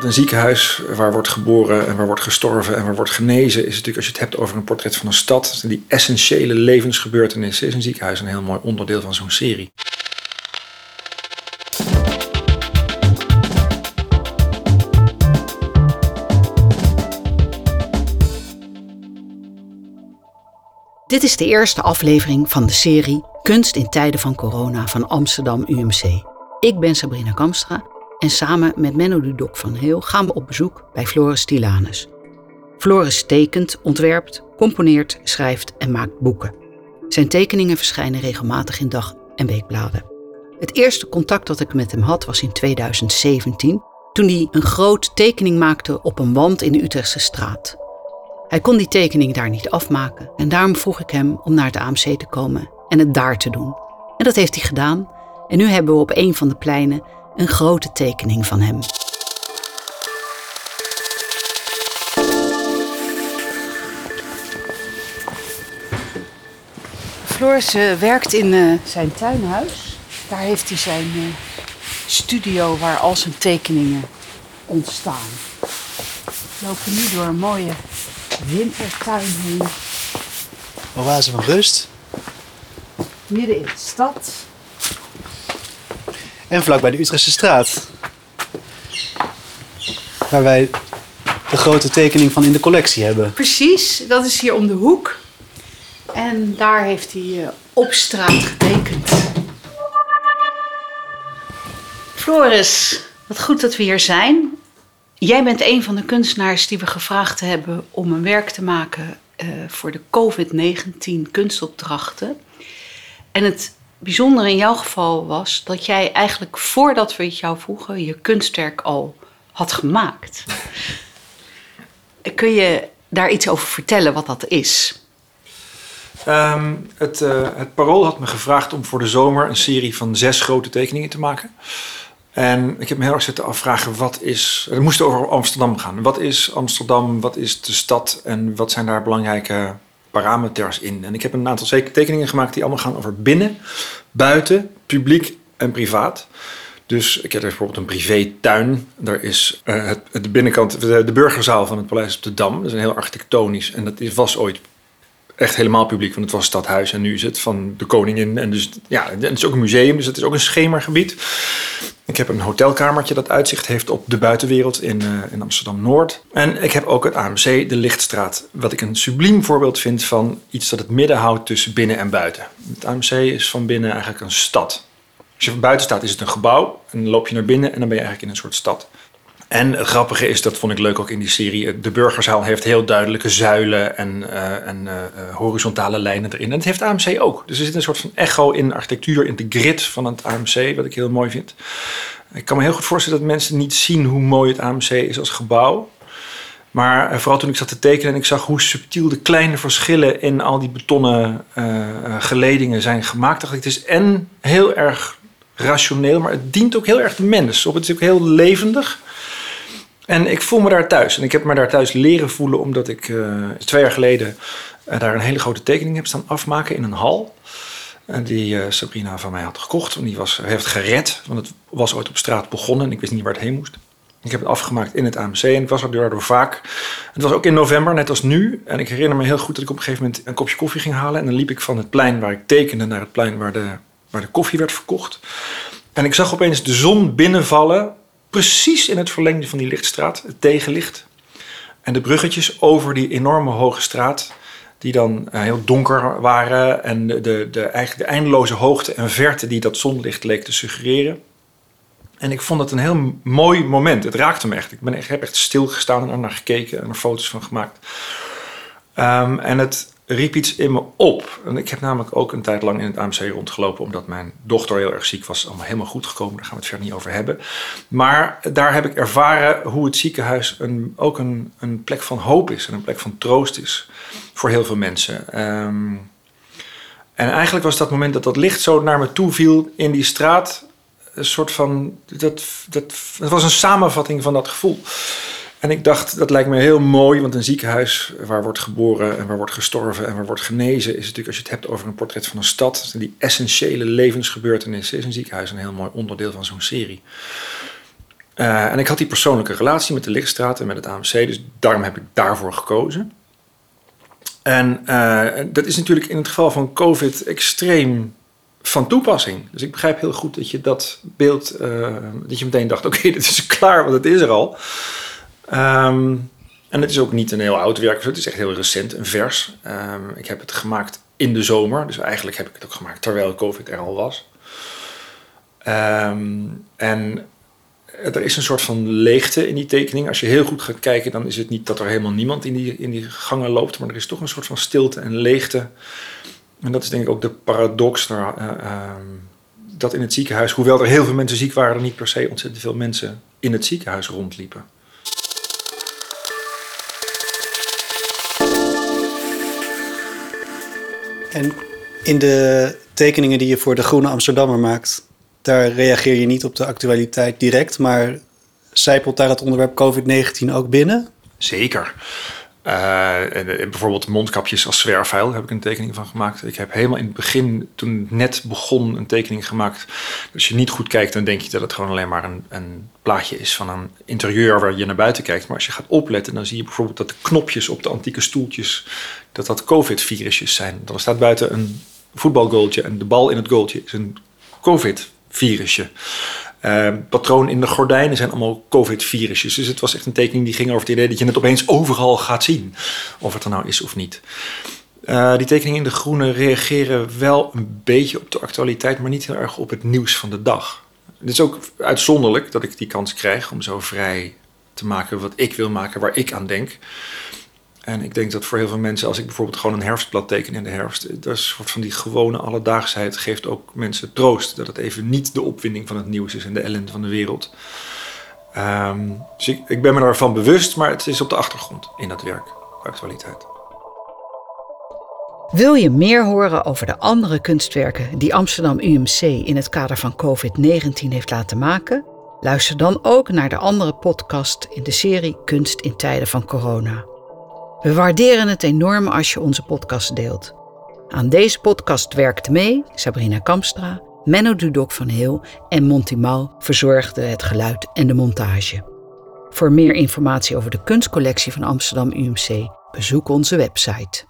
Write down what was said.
Een ziekenhuis waar wordt geboren en waar wordt gestorven en waar wordt genezen, is natuurlijk, als je het hebt over een portret van een stad, die essentiële levensgebeurtenissen, is een ziekenhuis een heel mooi onderdeel van zo'n serie. Dit is de eerste aflevering van de serie Kunst in tijden van corona van Amsterdam UMC. Ik ben Sabrina Kamstra en samen met Menno Dudok van Heel gaan we op bezoek bij Floris Tilanus. Floris tekent, ontwerpt, componeert, schrijft en maakt boeken. Zijn tekeningen verschijnen regelmatig in dag- en weekbladen. Het eerste contact dat ik met hem had was in 2017, toen hij een groot tekening maakte op een wand in de Utrechtse straat. Hij kon die tekening daar niet afmaken en daarom vroeg ik hem om naar het AMC te komen en het daar te doen. En dat heeft hij gedaan en nu hebben we op een van de pleinen een grote tekening van hem. Floris uh, werkt in uh, zijn tuinhuis. Daar heeft hij zijn uh, studio waar al zijn tekeningen ontstaan. We lopen nu door een mooie wintertuin heen. Oase van rust. Midden in de stad. En vlakbij de Utrechtse straat. Waar wij de grote tekening van in de collectie hebben. Precies, dat is hier om de hoek. En daar heeft hij uh, op straat getekend. Floris, wat goed dat we hier zijn. Jij bent een van de kunstenaars die we gevraagd hebben om een werk te maken uh, voor de COVID-19 kunstopdrachten. En het bijzondere in jouw geval was dat jij eigenlijk voordat we het jou vroegen, je kunstwerk al had gemaakt. Kun je daar iets over vertellen wat dat is? Um, het, uh, het Parool had me gevraagd om voor de zomer een serie van zes grote tekeningen te maken. En ik heb me heel erg zitten afvragen, wat is... Het moest over Amsterdam gaan. Wat is Amsterdam, wat is de stad en wat zijn daar belangrijke parameters in? En ik heb een aantal tekeningen gemaakt die allemaal gaan over binnen, buiten, publiek en privaat. Dus ik heb er bijvoorbeeld een privétuin. Daar is uh, het, de binnenkant, de, de, burgerzaal van het Paleis op de Dam. Dat is een heel architectonisch en dat is, was ooit echt helemaal publiek, want het was stadhuis en nu is het van de koningin. En dus ja, het is ook een museum, dus het is ook een schemergebied. Ik heb een hotelkamertje dat uitzicht heeft op de buitenwereld in, uh, in Amsterdam-Noord. En ik heb ook het AMC, de Lichtstraat, wat ik een subliem voorbeeld vind van iets dat het midden houdt tussen binnen en buiten. Het AMC is van binnen eigenlijk een stad. Als je van buiten staat is het een gebouw en dan loop je naar binnen en dan ben je eigenlijk in een soort stad. En het grappige is, dat vond ik leuk ook in die serie, de burgerzaal heeft heel duidelijke zuilen en, en uh, horizontale lijnen erin. En het heeft AMC ook. Dus er zit een soort van echo in architectuur, in de grid van het AMC, wat ik heel mooi vind. Ik kan me heel goed voorstellen dat mensen niet zien hoe mooi het AMC is als gebouw. Maar vooral toen ik zat te tekenen en ik zag hoe subtiel de kleine verschillen in al die betonnen geledingen zijn gemaakt, dacht ik, het is en heel erg rationeel, maar het dient ook heel erg de mens. Op het is ook heel levendig. En ik voel me daar thuis. En ik heb me daar thuis leren voelen omdat ik uh, twee jaar geleden uh, daar een hele grote tekening heb staan afmaken in een hal. Die uh, Sabrina van mij had gekocht. En die was, heeft gered, want het was ooit op straat begonnen en ik wist niet waar het heen moest. Ik heb het afgemaakt in het AMC en ik was er daardoor vaak. Het was ook in november, net als nu. En ik herinner me heel goed dat ik op een gegeven moment een kopje koffie ging halen. En dan liep ik van het plein waar ik tekende naar het plein waar de, waar de koffie werd verkocht. En ik zag opeens de zon binnenvallen precies in het verlengde van die lichtstraat, het tegenlicht. En de bruggetjes over die enorme hoge straat, die dan uh, heel donker waren. En de, de, de, de eindeloze hoogte en verte die dat zonlicht leek te suggereren. En ik vond het een heel mooi moment. Het raakte me echt. Ik, ben echt, heb echt stilgestaan en er naar gekeken en er foto's van gemaakt. Um, en het riep iets in me op. En ik heb namelijk ook een tijd lang in het AMC rondgelopen, omdat mijn dochter heel erg ziek was. Allemaal helemaal goed gekomen, daar gaan we het verder niet over hebben. Maar daar heb ik ervaren hoe het ziekenhuis een, ook een, een plek van hoop is en een plek van troost is voor heel veel mensen. Um, en eigenlijk was dat moment dat dat licht zo naar me toe viel in die straat, een soort van. Dat, dat, dat was een samenvatting van dat gevoel. En ik dacht, dat lijkt me heel mooi, want een ziekenhuis waar wordt geboren en waar wordt gestorven en waar wordt genezen, is natuurlijk, als je het hebt over een portret van een stad, die essentiële levensgebeurtenissen, is een ziekenhuis een heel mooi onderdeel van zo'n serie. Uh, en ik had die persoonlijke relatie met de Lichtstraat en met het AMC, dus daarom heb ik daarvoor gekozen. En uh, dat is natuurlijk in het geval van COVID extreem van toepassing. Dus ik begrijp heel goed dat je dat beeld, uh, dat je meteen dacht: oké, dit is klaar, want het is er al. Um, en het is ook niet een heel oud werk, het is echt heel recent, een vers. Um, ik heb het gemaakt in de zomer, dus eigenlijk heb ik het ook gemaakt terwijl COVID er al was. Um, en er is een soort van leegte in die tekening. Als je heel goed gaat kijken, dan is het niet dat er helemaal niemand in die, in die gangen loopt, maar er is toch een soort van stilte en leegte. En dat is denk ik ook de paradox uh, uh, dat in het ziekenhuis, hoewel er heel veel mensen ziek waren, er niet per se ontzettend veel mensen in het ziekenhuis rondliepen. En in de tekeningen die je voor de Groene Amsterdammer maakt, daar reageer je niet op de actualiteit direct, maar zijpelt daar het onderwerp COVID-19 ook binnen? Zeker. Uh, bijvoorbeeld mondkapjes als zwerfvuil heb ik een tekening van gemaakt. Ik heb helemaal in het begin, toen het net begon, een tekening gemaakt. Als je niet goed kijkt, dan denk je dat het gewoon alleen maar een, een plaatje is van een interieur waar je naar buiten kijkt. Maar als je gaat opletten, dan zie je bijvoorbeeld dat de knopjes op de antieke stoeltjes, dat dat COVID-virusjes zijn. Dan staat buiten een voetbalgoaltje en de bal in het goaltje is een COVID-virusje. Uh, patroon in de gordijnen zijn allemaal COVID-virusjes. Dus het was echt een tekening die ging over het idee dat je het opeens overal gaat zien. Of het er nou is of niet. Uh, die tekeningen in de groene reageren wel een beetje op de actualiteit, maar niet heel erg op het nieuws van de dag. Het is ook uitzonderlijk dat ik die kans krijg om zo vrij te maken wat ik wil maken, waar ik aan denk. En ik denk dat voor heel veel mensen, als ik bijvoorbeeld gewoon een herfstblad teken in de herfst, dat soort van die gewone alledaagsheid geeft ook mensen troost. Dat het even niet de opwinding van het nieuws is en de ellende van de wereld. Um, dus ik, ik ben me daarvan bewust, maar het is op de achtergrond in dat werk, actualiteit. Wil je meer horen over de andere kunstwerken die Amsterdam UMC in het kader van COVID-19 heeft laten maken? Luister dan ook naar de andere podcast in de serie Kunst in tijden van corona. We waarderen het enorm als je onze podcast deelt. Aan deze podcast werkte mee Sabrina Kamstra, Menno Dudok van Heel en Monty Mal verzorgden het geluid en de montage. Voor meer informatie over de kunstcollectie van Amsterdam UMC bezoek onze website.